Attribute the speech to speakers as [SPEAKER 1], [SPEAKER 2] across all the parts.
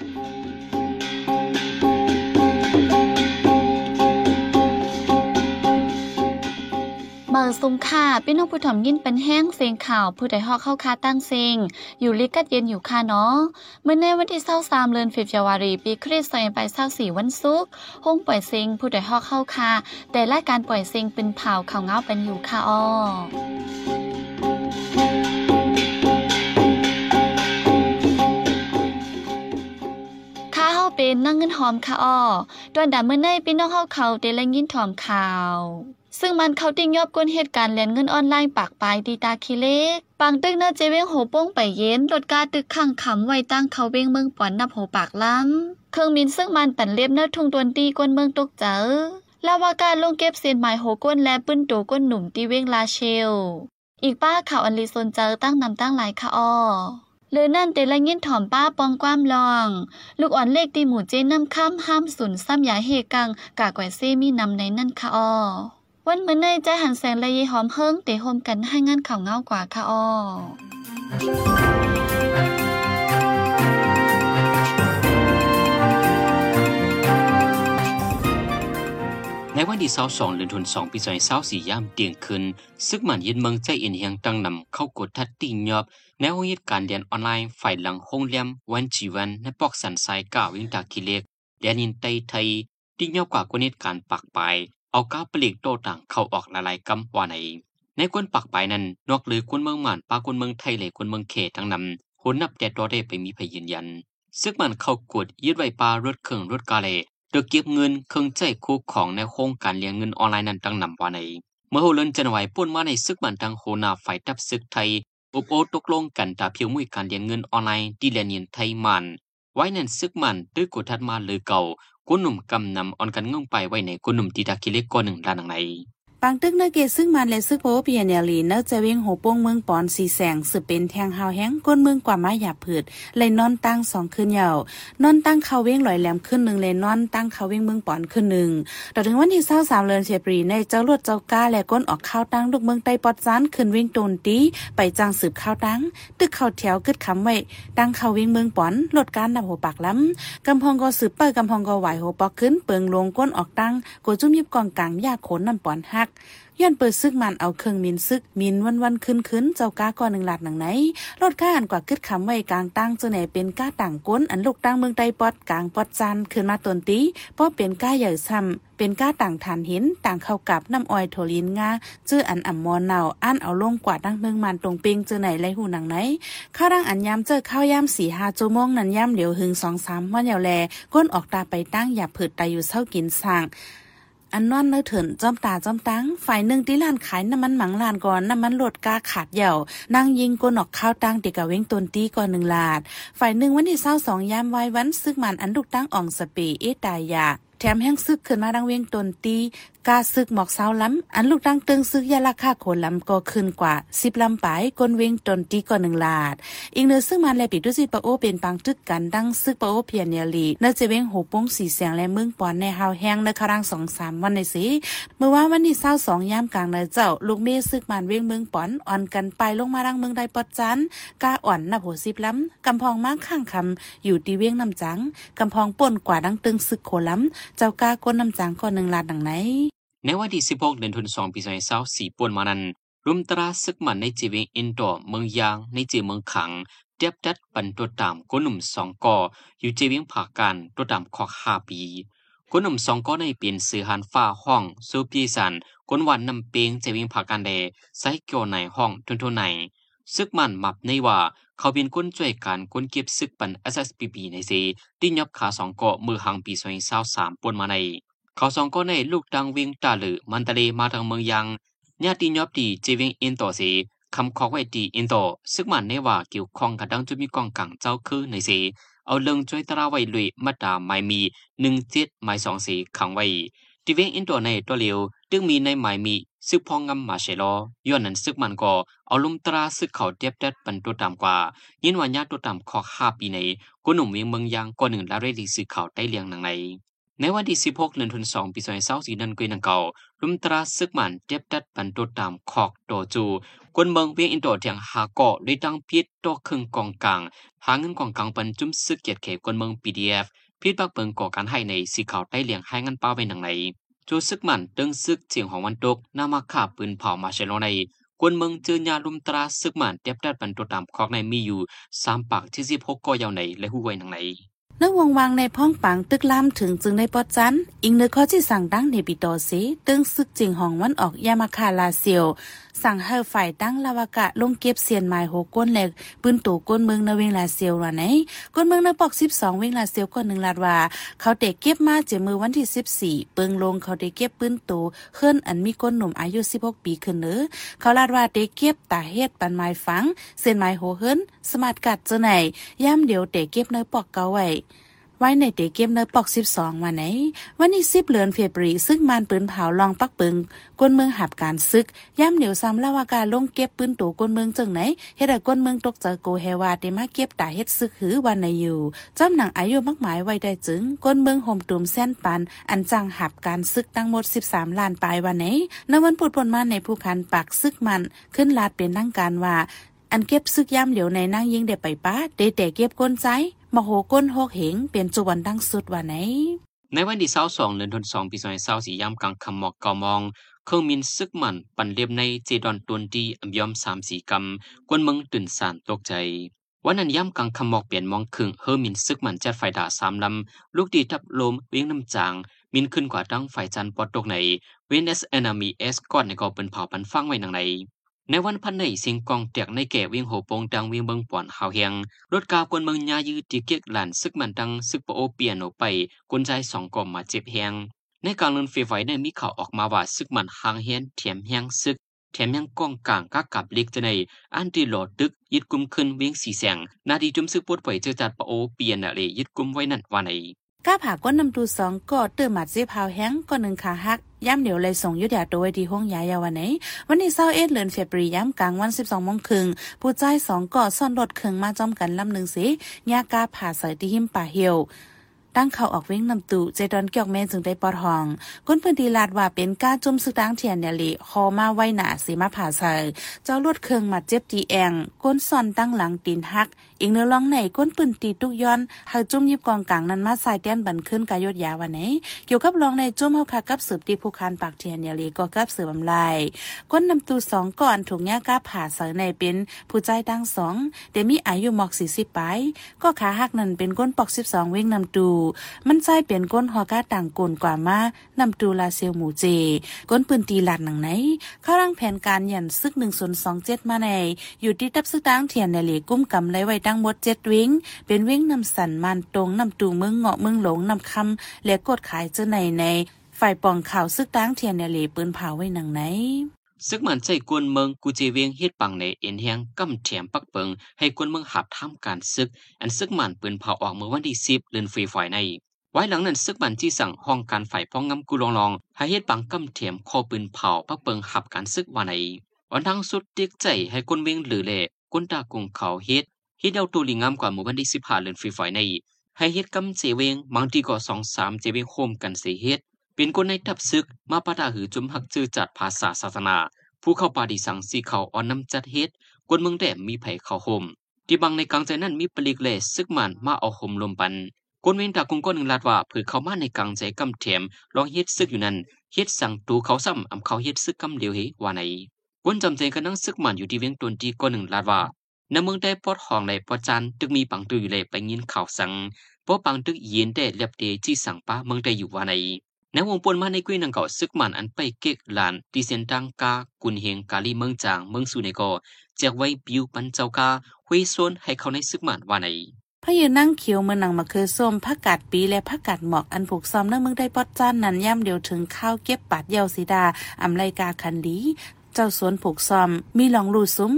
[SPEAKER 1] เมื่อสุงค่าพี่น้องผู้ถ่อมยินเป็นแห้งเสียงข่าว ผู้ใดฮอกเข้าคาตั้งเซิงอยู่ลิกัดเย็นอยู่ค่ะเนาะเมื่อในวันที่23เดือนฟิบวารีปีคริสต์ศักราช24วันศุกร์ห้องปล่อยเซิงผู้ใดฮอกเข้าคาแต่รายการปล่อยเซิงเป็นเผาข่าวเงาเป็นอยู่ค่ะอ้อ เป็นนั่งเงินหอมค่ะอ้อตอนดาเมื่อในพี่น้องเฮาเขาได้ละยินถอมข่าว ซึ่งมันเขาติ้งยอบก้นเหตุการณ์แลนเงินออนไลน์ปากปลายตีตาคิเล็กปังตึกเนอเจเวงโหป้งไปเย็นรถกาตึกข้างขำไว้ตั้งเขาเวงเมืองปอนนับโหปากล้ำเครื่องมินซึ่งมันตันเลียบเนื้อทุ่งตวนตีก้นเมืองตกเจอลาวาการลงเก็บเส้นหมายโหก้นและปื้นโตก้นหนุ่มตีเวงลาเชล อีกป้าข่าวอันลีซนเจอตั้งนำตั้งหลายค่ะอ้อ เลยนั่นเตละยินถ่อมป้าปองความลอง ลูกอ่อนเลขตีหมู่เจน้ำข้ามห้ามสุนซ้ำยาเฮกังกากแกวเซมีนำในนั่นค่ะอ้อวันเมื่อในใจหันแสงละยีหอมเฮิงเตะโฮมกันให้งานข่าวเงากว่าค่ะอ้อ
[SPEAKER 2] วันที่22เดือนธันวาคมปี2024ยามเตียงคืนซึกมันยินเมืองใจอินเฮียงตั้งนำเข้ากดทัดติงยอบในห้องเหตุการเรียนออนไลน์ฝ่ายหลังห้องเลียมวันจีวันในปอกสันสายก้าวิงตาคิเล็กเดียนินไตไทยติงยอบกว่ากว่าเหตุการปากปายเอาก้าปลีกโตต่างเข้าออกละลายกำว่าในในกวนปากปายนั้นนอกหรือคนเมืองหมานปากคนเมืองไทยเลยคนเมืองเขตทั้งนำคนนับแต่ตัวได้ไปมีพยืนยันซึกมันเข้ากดยึดไว้ปลารถเครื่องรถกาเล เดยเก็บเงินเครื่องใจคู่ของในโครงการเลี้ยงเงินออนไลน์นั้นตั้งนำว่าในเมื่อโฮลินจันไหวป่นมาในซึกมันทางโหนาฝ่ายทับซึกไทยอุบโอตกลงกันตาเพียวมุยการเลี้ยงเงินออนไลน์ดีแลเนียนไทยมัน ไว้นั่นซึกมันด้วยกดทัดมาเลยเก่ากุหนุ่มกำนำออนกันงงไปไว้ในกุหนุ่มตีดาคิเล็กก้อนหนึ่งด้านหนังไหน
[SPEAKER 3] ปังตึกเนเกซึ่งมันและซึกโพเปียเนลีเนจะเวงโหป้งเมืองปอนสีแสงสืบเป็นแทงหาวแห้งก้นเมืองกว่าม้หยาผืดเลยนอนตั้งสองคืนยาวนอนตั้งเขาเวงลอยแหลมขึ้นหนึ่งเลยนอนตั้งเขาเวงเมืองปอนขึ้นหนึ่งต่อถึงวันที่เศร้าสามเดือนเชปรีในเจ้าลวดเจ้าก้าและก้นออกข้าวตั้งลูกเมืองไตปอดซานขึ้นวิ่งโตนตีไปจางสืบข้าวตั้ง ตึกเขาแถวกึดคำไว้ตั้งเขาเวงเมืองปอนลดการดับหัวปากล้ำกำพองก็สืบเปิดกำพองก็ไหวหัวปอกขึ้นเปิงลงก้นออกตั้งกจุ่มยิบกองกลางยาขนนำปอนหักย้อนเปิดซึกมันเอาเครื่องมินซึกมินวันวันขึ้นขึ้นเจ้าก้าก่อนหนึ่งหลัดหนังไหนรถก้าอันกว่ากึดคำไว้กลางตั้งเจ้าไหนเป็นก้าต่างก้นอันลูกตั้งเมืองไตปอดกลางปอดจันขึ้นมาตนตีเพราะเป็นก้าใหญ่ซ้ำเป็นก้าต่างฐานหินต่างเข้ากับน้ำอ้อยโทลินงาจื้ออันอ่ำมอนเนาอันเอาลงกว่าดั้งเมืองมันตรงเปิงเจอไหนไรหูหนังไหนข้าวดังอันย้ำเจอข้าวยำสี่ห้าโจมงนันย้ำเหลียวหึงสองสามวันเหยวแลก้นออกตาไปตั้งอย่าผืดตาอยู่เศร้ากินสั่ง อันนอนเนื้อเถินจอมตาจอมตังฝ่ายหนึ่งที่ร้านขายน้ำมันหมังลานก่อนน้ำมันลดกาขาดเหี่ยวนั่งยิงกนอกข้าวตั้งติกะเว้งตนตีก่อนหนึ่งลาด ฝ่ายหนึ่งวันที่เศร้าสองยามวายวันซึกมันอันดุกตั้งอ่องสเปเอตายา แถมแห้งซึกขึ้นมาดังเวียงตนตีกาซึกหมอกเสาล้ำอันลูกดังตึงซึกยาราคาโขนล้ำก็ขึ้นกว่าสิบลำไปก้นเวงตนตีก่อนหนึ่งลาด อีกเนื้อซึ่งมาแลปิดด้วยสิปะโอเป็นปังตึกกันดังซึกปะโอเพียนเนียลีเนื้อจะเวงหูป้งสีแสงและมึงปอนในฮาวแห้งในครั้งสองสามวันในสิเมื่อว่าวันที่เศร้าสองยามกลางเนื้อเจ้าลูกเมซึกมันเวงมืองปอนอ่อนกันไปลงมาดังเมืองใดปอดจันกาอ่อนนับหัวสิบล้ำกำพองมากข้างคำอยู่ตีเวียงน้ำจังกำพองป่นกว่าดังตึงซึกโขล้ำเจ้าก้าก้นน้ำจังก่อนหนึ่งลาดดังไหน
[SPEAKER 2] ในวันที่ 16 เดือนธันวาคมปี2024ป่วนมานั้นรุมตราซึกมันในจีเวงอินโดเมืองยางในจีเมืองขังเทียบดัดปันตัวตามก้นหนุ่มสองก่ออยู่จีเวงผาการตัวตามขอห้าปีก้นหนุ่มสองก่อในเปลี่ยนสื่อหันฟ้าห้องซูปีสันกนวันนำเปียงจีเวงผาการเดไซเกียวในห้องทุนทุนในซึกมันมับในว่า เขาเป็นคนช่วยการคนเก็บซึกปัน SSPP ในซีที่ยบขาสองเกาะมือหังปี2023ป่วนมาใน เขาสองก็ในลูกดังวิ่งตาลือมันตะเลมาทางเมืองยังญาติยอบดีเจวิงอินโตสีคำขอไว้ดีอินโตซึ่งมันในว่าเกี่ยวข้องกับดังจุมีกองกังเจ้าคือในสีเอาเรื่องช่วยตราไว้ลุยมาตาไม่มีหนึ่งเจ็ดไม่สองสีขังไว้ทีเวงอินโตในตัวเลียวตึงมีในหมายมี ซึกพองงำมาเชลอย้อนนั้นซึกมันก็เอาลุมตราซึกเขาเทียบดัดปันตัวตามกว่า ยินวันญาตัวตามขอห้าปีในกุหนุ่มเวียงเมืองยางกว่าหนึ่งละเรดีซึกเขาได้เลียงหนังในในวันที่ 16เดือนธันวาคมปี2024นั้นก็ยังเก่ารุมตราซึกมันเจ็บดัดปันตัวตามคอกโตจูกวนเมืองเวียงอินโดเทียงหาเกาะได้ตั้งพิษต่อครึ่งกองกลางหาเงินกองกลางปันจุ่มซึกเกียรติเขกวนเมือง PDF พิษบักเปิงก่อการให้ในสีขาวใต้เลียงให้เงินเป้าไปหนังไหน จูซึกมันตึงซึกเสียงของวันตกนามาขาปืนเผามาเชโลในกวนเมืองเจอญาลุมตราซึกมันเตียบดัดบรรทุตามคอกในมีอยู่สามปากที่สิบหก่อยาวในและหูไว้หนังไหน
[SPEAKER 3] นึกวงวางในพ้องปังตึกล้ำถึงจึงได้ปอดจัน อิงเนื้อข้อที่สั่งดังในปิโตสีตึงซึกจิงห้องวันออกยามาคาลาเซียวสั่งให้ฝ่ายตั้งลาวกะลงเก็บเสียนหมายโหก้นเหล็กปืนตู่ก้นเมืองในเวงลาเซียวว่าไหนก้นเมืองในปอก12เวงลาเซียวก็หนึ่งลาดว่า เขาเด็กเก็บมาเจมือวันที่ 14 เปิงลงเขาเด็กเก็บปืนตู่เคลื่อนอันมีก้นหนุ่มอายุ 16 ปีขึ้นเนื้อเขาลาดว่าเด็กเก็บตาเฮ็ดปันไม้ฝัง เส้นไม้โหเฮิรนสมาร์ทกัดเจอไหนย่ำเดี๋ยวเด็กเก็บในปอกเกาไว้ ไว้ในเตเกมเนปอก12วันไหน วันนี้10เดือนเฟบรีซึ่งมันปืนเผาลองปักปึงกวนเมืองหับการซึก ย่ำเหนียวซ้ำละว่าการลงเก็บปืนตู่กวนเมืองจังไหนเฮ็ดให้กวนเมืองตกเจอโกเฮวาเตมาเก็บตาเฮ็ดซึกหือวันในอยู่จำหนังอายุมักหมายไว้ได้จึงกวนเมืองห่มตุ่มแส้นปัน อันจังหับการซึกทั้งหมด13ล้านปลายวันไหนในวันปุดปนมาในผู้พันปากซึกมันขึ้นลาดเป็นทางการว่าอันเก็บซึกย่ำเหลียวในนั่งยิงเด็ไปป้าเดแต่เก็บก้นใจ มโหก้นหกเหงเป็นจุวันดังสุดว่าไหน
[SPEAKER 2] ในวันที่22เดือนธันวาคมปี2024ยามกลางคำหมอกเกามองเครื่องมินซึกมันปันเรียบในเจดอนตวนดีอัมยอม3 4กำกวนเมืองตื่นสานตกใจ วันนั้นย่ำกลางคำหมอกเปลี่ยนมองครึ่งเฮอร์มินซึกมันจัดไฟด่าสามลำ ลูกดีทับลมเวียงน้ำจาง มินขึ้นกว่าดังไฟจันปอดตกในเวนเอสเอนามีเอสก่อนในก็เป็นเผาปันฟังไว้หนังใน ในวันพันในสิงกองเตียกในแก่วิ่งโหปงดังวิ่งเบิงป่อนหาวเฮียงรถกาวกวนเมืองยายืดตีเกียกหลานซึกมันดังซึกปโอเปียโนไปกวนใจสองกอมมาเจ็บเฮียงในการเลินเฟไฟในมีข่าวออกมาว่าซึกมันหางเฮียนเถียมเฮียงซึกแถมยังกองกลางกักกับเล็กจะในอันที่หลอดตึกยึดกุมขึ้นเวียงสีแสงนาดีจุมซึกปวดไปเจอจัดปโอเปียนอะไรยึดกุมไว้นั่นว่าไหน
[SPEAKER 3] ก้าผ่าก้นนำตูสองก็เติมหมัดเสีพาวแห้งก็หนึ่งขาหักย่ำเดี๋ยวเลยส่งยุดยาตัวไว้ที่ห้องยายาวันไหน วันนี้เศร้าเอ็ดเลือนเฟบรีย่ำกลางวันสิบสองโมงครึ่งผู้ใจสองก็ซ่อนรถเครื่องมาจอมกันลำหนึ่งสิยากาผ่าใส่ที่หิมป่าเหี่ยว ตั้งเขาออกเว้งนำตุเจดอนเกี่ยวแม่จึงได้ปอดห้องก้นพื้นที่ลาดว่าเป็นก้าจุ่มซึกดังเทียนเนลิคอมาไว้หนาสีมาผ่าใส่เจ้าลวดเครื่องมาเจ็บตีแองก้นซ่อนตั้งหลังตีนหักอีกเนื้อร้องไหนก้นปืนตีตุกย้อนหากจุ่มยิบกองกลางนั้นมาใส่แต้นบันขึ้นกายดยาวันไหนเกี่ยวกับร้องในจุ่มเฮาคากับสืบตีผู้คานปากเทียนเนี่ยลิก็กับสืบบำลายก้นนำตูสองก่อนถูกแง่ก้าผ่าใส่ในเป็นผู้ใจตั้งสองเดมีอายุหมอกสี่สิบไปก็ขาหักนั่นเป็นก้นปอกสิบสองเว้งนำตูมันใจเปลี่ยนก้นฮอกาต่างกลกว่ามานำตูลาเซลหมูเจ ก้นปืนตีหลัดหนังไหน เข้าร่างแผนการหยันซึกหนึ่งศูนสองเจ็ดมาใน อยู่ที่ตับซึกตั้งเทียนในเหลีกุ้มกำไรไว้ตั้งหมดเจ็ดวิงเป็นวิ่งนำสันมันตรงนำตูเมืองเงาะเมืองหลงนำคำและกดขายเจ้าในในฝ่ายปองข่าวซึกตั้งเทียนในเหลีปืนเผาไว้หนังไหน
[SPEAKER 2] ซึกมันใจกวนเมืองกูเจเวียงเฮ็ดปังในเอ็นแหงกำแถมปักเปิงให้กวนเมืองหับทำการซึก อันซึกมันปืนเผาออกเมื่อวันที่10เดือนฟีฝอยในไว้หลังนั้นซึกบันที่สั่งห้องการฝ่ายป้องงำกุลองลองให้เฮ็ดปังกำเถียมคอปืนเผาปักเปิงหับการซึกวันไหนวันทั้งสุดเตียกใจให้คนเวียงหรือเล่ก้นตากงเขาเฮ็ดเฮ็ดเอาตัวลิงามกว่าหมู่อวันที่สิบห้าเดือนฟรีไฟในให้เฮ็ดกำเจเวงบางทีก็สองสามเจเวงโฮมกันเสียเฮ็ด เป็นคนในทับซึกมาปะดาหือจุมหักจื้อจัดภาษาศาสนา ผู้เข้าปาดีสังสีเขาอ่อนน้ำจัดเฮ็ดกวนเมืองแดมมีไผเขาโฮมที่บางในกลางใจนั้นมีปลีกเลสซึกมันมาเอาโฮมลมปันกวนเวนตากงก้นหนึ่งลาดว่าเผือเข้ามาในกลางใจกำเถียมลองเฮ็ดซึกอยู่นั้นเฮ็ดสั่งตูเขาซ้ำอำเขาเฮ็ดซึกกำเดียวเฮว่าไหนกวนจำใจกันนั่งซึกมันอยู่ที่เวียงตนที่ก้นหนึ่งลาดว่าในเมืองได้ปอดห้องในปอจันตึกมีปังตืออยู่เลยไปยินข่าวสั่งเพราะปังตึกเย็นได้เล็บเดจี้สั่งป้าเมืองได้อยู่ว่าไหน ในวงปนมาในกุ้ยนังเก่าซึกมันอันไปเก็กลานที่เซนตังกากุนเฮงกาลีเมืองจางเมืองสุเนโกแจกไว้บิวปันเจ้ากาหุยโซนให้เขาในซึกมันว่าไหน
[SPEAKER 3] พยืนนั่งเขียวเมืองนังมะคือส้มผักกาดปีและผักกาดหมอกอันผูกซ้อมเนื้อเมืองได้ปอดจ้านนั้นย่ำเดียวถึงข้าวเก็บปัดเยาสีดาอำไรกาคันดี เจ้าสวนผูกซอมมีหลองลูซุ้ม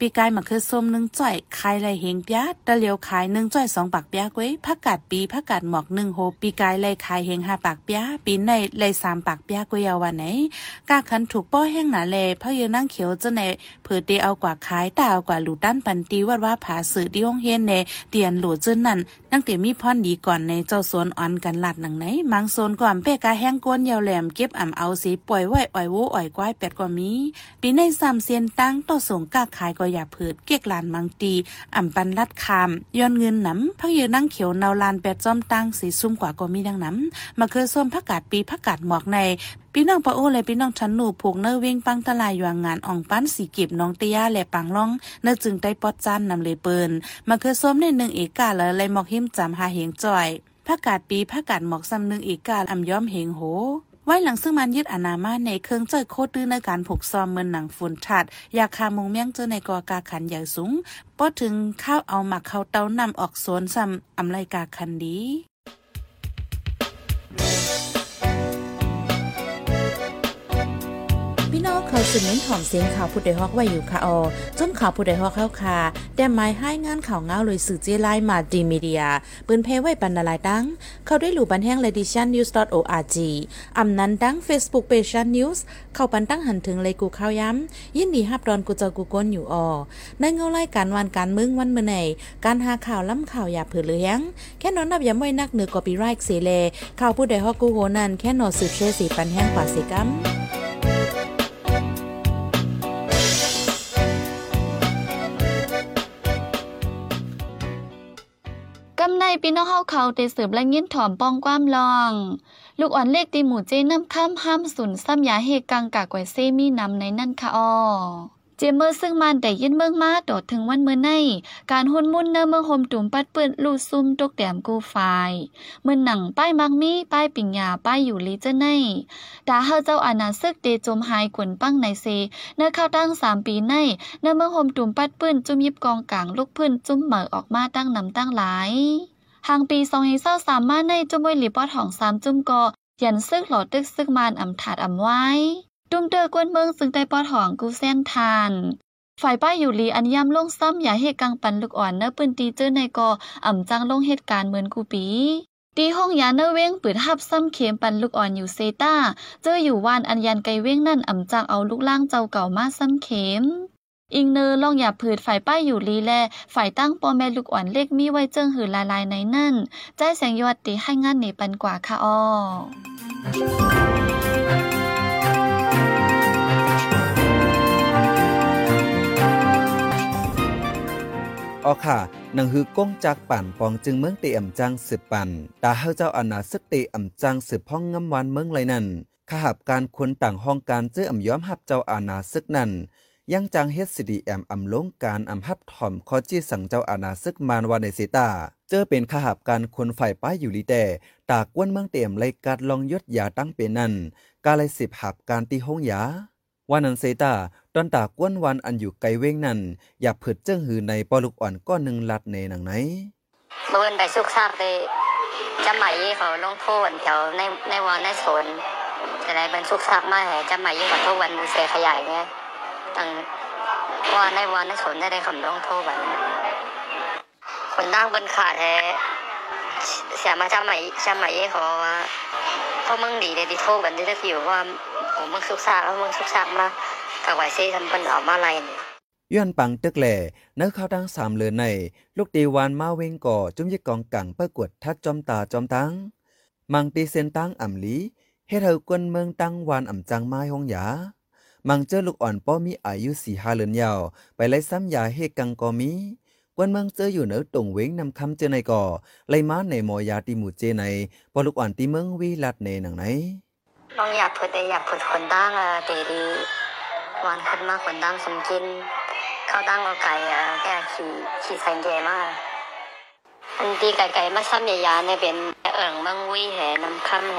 [SPEAKER 3] ปีกายมะเขือส้มหนึ่งจ่อยขายไรเฮงเปียตะเหลียวขายหนึ่งจ่อยสองปากเปียกว้ยผักกาดปีผักกาดหมอกหนึ่งโฮปีกายไรขายเฮงห้าปากเปียปีในไรสามปากเปียกวยาวันไหนกาขันถูกป้อแห้งหนาแลพะเยนั่งเขียวจ้าในเผื่อเตเอากว่าขายตาเอากว่าหลูด้านปันตีวัดว่าผาสื่อที่ห้องเฮียนในเตียนหลูเจ้านั่นนั่งเตมีพรดีก่อนในเจ้าสวนอ่อนกันหลัดหนังไหนมังโซนก่อนเป้กาแห้งก้นยาวแหลมเก็บอ่ำเอาสีปล่อยไว้อ่อยวูอ่อยก้อยเป็ดก็มีปีในสามเซียนตั้งต่อส่งกาขายกอย่าเผืดเกียกลานมังตีอ่ำปันลัดคามย้อนเงินหนำพักเยอนั่งเขียวนาลานแปดจอมตั้งสีซุ่มกว่าก็มีดังน้ำมาเคยส้มผักกาดปีผักกาดหมอกในพี่น้องปะโอและพี่น้องชันหนูผูกเนื้อเวงปังตะลายอยู่งงานอ่องปั้นสีเก็บน้องเตียและปังล่องเนื้อจึงได้ปอดจันนำเลยเปินมาเคยส้มในหนึ่งเอกาและเลยหมอกหิมจำหาเหงจ่อยผักกาดปีผักกาดหมอกซ้ำหนึ่งเอกาอำย้อมเหงโห ไว้หลังซึ่งมันยึดอนามาในเครื่องเจอโคตรดื้อในการผูกซอมเมือนหนังฝุ่นชัดอยากคามุงเมี่ยงเจอในกอกาขันใหญ่สูงพอถึงข้าวเอาหมักเข้าเต้านำออกสวนซ้ำอำไรกาคันดี
[SPEAKER 4] น้องเขาสืบเน้นถ่อมเสียงข่าวผู้ใดฮอกไว้อยู่ค่ะออจนข่าวผู้ใดฮอกเข้าค่ะแต่หมายให้งานข่าวเงาเลยสื่อเจไลมาดีมีเดียปืนเพไว้ปันนาลายดัง เขาได้หลู่บันแห้ง l e d i t i o n news org อำนั้นดัง Facebook page news เข้าปันตั้งหันถึงเลยกูข้าวย้ำ ยินดีฮับดอนกูเจอกูก้นอยู่ออในเงาไล่การวันการมึงวันเมื่อไหนการหาข่าวล้ำข่าวอย่าเผือเลี้ยง แค่นอนนับย้ำไว้นักเหนือกอปีไรค์เสเลข่าวผู้ใดฮอกกูโหนันแค่นอนสืบเชสีปันแห้งกว่าสิกัม
[SPEAKER 1] พี่น้องเฮาเขาเตสืบและยินถ่อมป้องความลอง ลูกอ่อนเล็กตีหมู่เจน้ำข้ามห้ามสุนซ้ำยาเฮกังกากไว้เซมีนำในนั่นค่ะอ้อเจเมอร์ซึ่งมันแต่ยินเมืองมาโดดถึงวันเมื่อใน การหุ่นมุ่นเนอเมืองโฮมตุ่มปัดเปื้อนลูดซุ่มตกแดมกูไฟเมื่อหนังป้ายมักมีป้ายปิ่งยาป้ายอยู่ลีเจ้าในดาเฮาเจ้าอาณาซึกเตจมหายกวนปั้งในเซ เนื้อข้าวตั้งสามปีในเนื้อเมืองโฮมตุ่มปัดเปื้อนจุ่มยิบกองกลางลูกพื้นจุ่มเหมอออกมาตั้งนำตั้งหลาย หางปีสองเศร้าสามมาในจุ่มว้หลีปอดของสามจุ่มกอยันซึกหลอดตึกซึกมานอำถาดอำไว้ตุ้มเตอกวนเมืองซึ่งได้ปอดของกูเส้นทาน ฝ่ายป้ายอยู่ลีอันย่ำลงซ้ำอย่าเหตุกังปันลูกอ่อนเนื้อปืนตีเจอในกออ่ำจังลงเหตุการณ์เหมือนกูปีตีห้องยาเนอเว้งปืดหับซ้ำเข็มปันลูกอ่อนอยู่เซต้า เจออยู่วานอันยันไกเว้งนั่นอ่ำจังเอาลูกล่างเจ้าเก่ามาซ้ำเข็ม อิงเนอลองอย่าผืดฝ่ายป้ายอยู่ลีแลฝ่ายตั้งปอแม่ลูกอ่อนเล็กมีไว้เจิงหือลายลายในนั่น ใจแสงยอดตีให้งานหนีปันกว่าค่ะอ้อ
[SPEAKER 5] ออค่ะหนังฮือก้งจากป่านปองจึงเมืองเตอำจังสืบปันตาเฮาเจ้าอาณาซึกเตอำจังสืบห้องงำวันเมืองไรนั่นขหับการคนต่างห้องการเจออ่ำย้อมหับเจ้าอาณาซึกนั่น ยังจังเฮ็ดสิดีแอมอำลงการอำหับถ่อมคอจี้สั่งเจ้าอาณาซึกมานวาในเซตาเจอเป็นขหับการคนฝ่ายป้ายอยู่ลีแต่ตากวนเมืองเตอำไลกัดลองยศยาตั้งเป็นนั่นกาเลยสิบหับการตีห้องยาวันนันเซตาตอนตากวนวันอันอยู่ไกลเว้งนั่นอย่าเผิดเจิ้งหือในปอลูกอ่อนก้อนหนึ่งลัดในหนังไหน
[SPEAKER 6] เมื่อวันไปสุกซากได้จำหมายเขาลงโทษแถวในในวอนในสวนแต่ในเป็นสุกซากมาแห่จำหมายขอโทษวันมูเซขยายไง ตั้งว่าในวอนในสนได้ได้คำลงโทษวันคนนั่งบนขาแท้เสียมาจำหมายจำหมายเขาว่าเพราะมึงดีเลยที่โทษวันที่จะอยู่ว่าผมมึงสุกซากแล้วมึงสุกซากมากับไหวเซ่ทำเป็นออกมาอะไรเนี่ย
[SPEAKER 5] ย้อนปังตึกแหล่เนื้อข้าวดังสามเลือในลูกตีวานมาเวงก่อจุ้มยิกกองกังเพื่อกวดทัดจอมตาจอมตั้งมังตีเซนตั้งอ่ำลีเฮ็ดเฮากวนเมืองตั้งวานอ่ำจังไม้ห้องหยา มังเจอลูกอ่อนป้อมีอายุสี่ห้าเลือนยาว ไปไล่ซ้ำยาเฮกังกอมีกวนเมืองเจออยู่เหนือตรงเวงนำคำเจอในก่อไล่ม้าในหมอยาตีหมู่เจในปอลูกอ่อนตีเมืองวีลัดในหนังไหน
[SPEAKER 6] ลองอยากพูดแต่อยากพูดคนตั้งอะตีดีวันขึ้นมาคนตั้งสมกิน เข้าตั้งเอาไก่อะแกขี่ขี่ใส่เกมากอันตีไก่ไก่มาซ้ำยาๆเนี่ยเป็นเอิงมังวิแหนำคำแห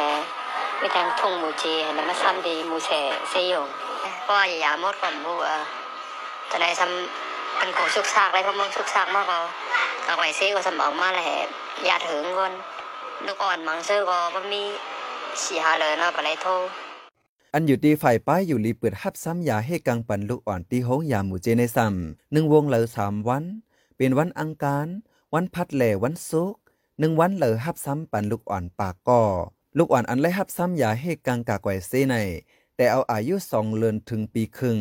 [SPEAKER 6] ไม่แทงทุ่งหมูเจแหนมาซ้ำดีหมูแฉเซยง เพราะว่าหมดก่อนหมูอะแต่ในซ้ำเป็นของชุกซากเลยเพราะมึงชุกซากมากก็เอาไว้เซก็สมองมาแหละยาถึงก่อนลูกอ่อนมังเซอก็บ่มีสีหาเลยนะไปเลยโท
[SPEAKER 5] อันอยู่ดีฝ่ายป้ายอยู่ลีเปิดฮับซ้ำยาให้กังปันลูกอ่อนตีโหงยาหมู่เจในซ้ำหนึ่งวงเหลือสามวัน เป็นวันอังคาร วันพัดแหล่วันศุกร์หนึ่งวันเหลือฮับซ้ำปันลูกอ่อนปากก่อลูกอ่อนอันไล่ฮับซ้ำยาให้กังกากไว้เซใน แต่เอาอายุสองเลือนถึงปีครึ่ง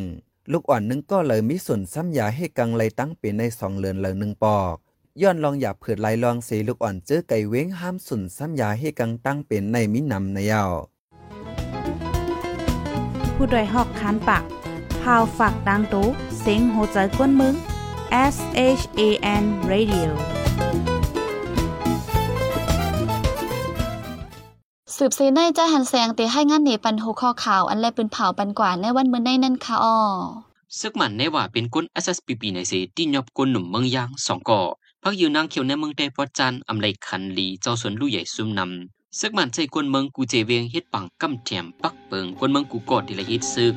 [SPEAKER 5] ลูกอ่อนนึงก็เลยมีส่วนซ้ำยาให้กังเลยตั้งเป็นในสองเลือนเหลยหนึ่งปอกย้อนลองอย่าเผิดลายลองเสลูกอ่อนเจอไก่เว้งห้ามสุนซ้ำยาให้กังตั้งเป็นในมินำในยาว
[SPEAKER 3] ผู้ดยหอกคันปากพาวฝากดังตู้เซ็งโหใจกวนมึง S H A N Radio
[SPEAKER 1] สืบซีในจหันแสงเตให้งานเหนปันโหคอข่าวอันแลปืนเผาปันกว่าในวันมื้อในนั่นค่ะอ้อ
[SPEAKER 2] ซึกมันในว่าเป็นก้น SSPP ในเสที่ยอบก้นหนุ่มเมืองยางสองก่อพักอยู่นางเขียวในเมืองเตยพอจันอำไลคันลีเจ้าสวนลู่ใหญ่ซุ่มนำซึกมันใจกวนเมืองกูเจเวียงเฮ็ดปังกำแถมปักเปิงกวนเมืองกูกอดทีละเฮ็ดซึก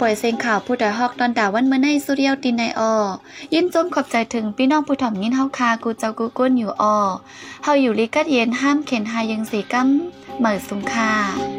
[SPEAKER 1] ปล่อยเสียงข่าวผู้ใดฮอกตอนด่าวันเมื่อในสุเรียวตินในออยินจมขอบใจถึงพี่น้องผู้ถ่อมยินเฮาคากูเจ้ากูก้นอยู่ออเฮาอยู่ลิกัดเย็นห้ามเข็นหายังสีกัมเหมิดสุงคา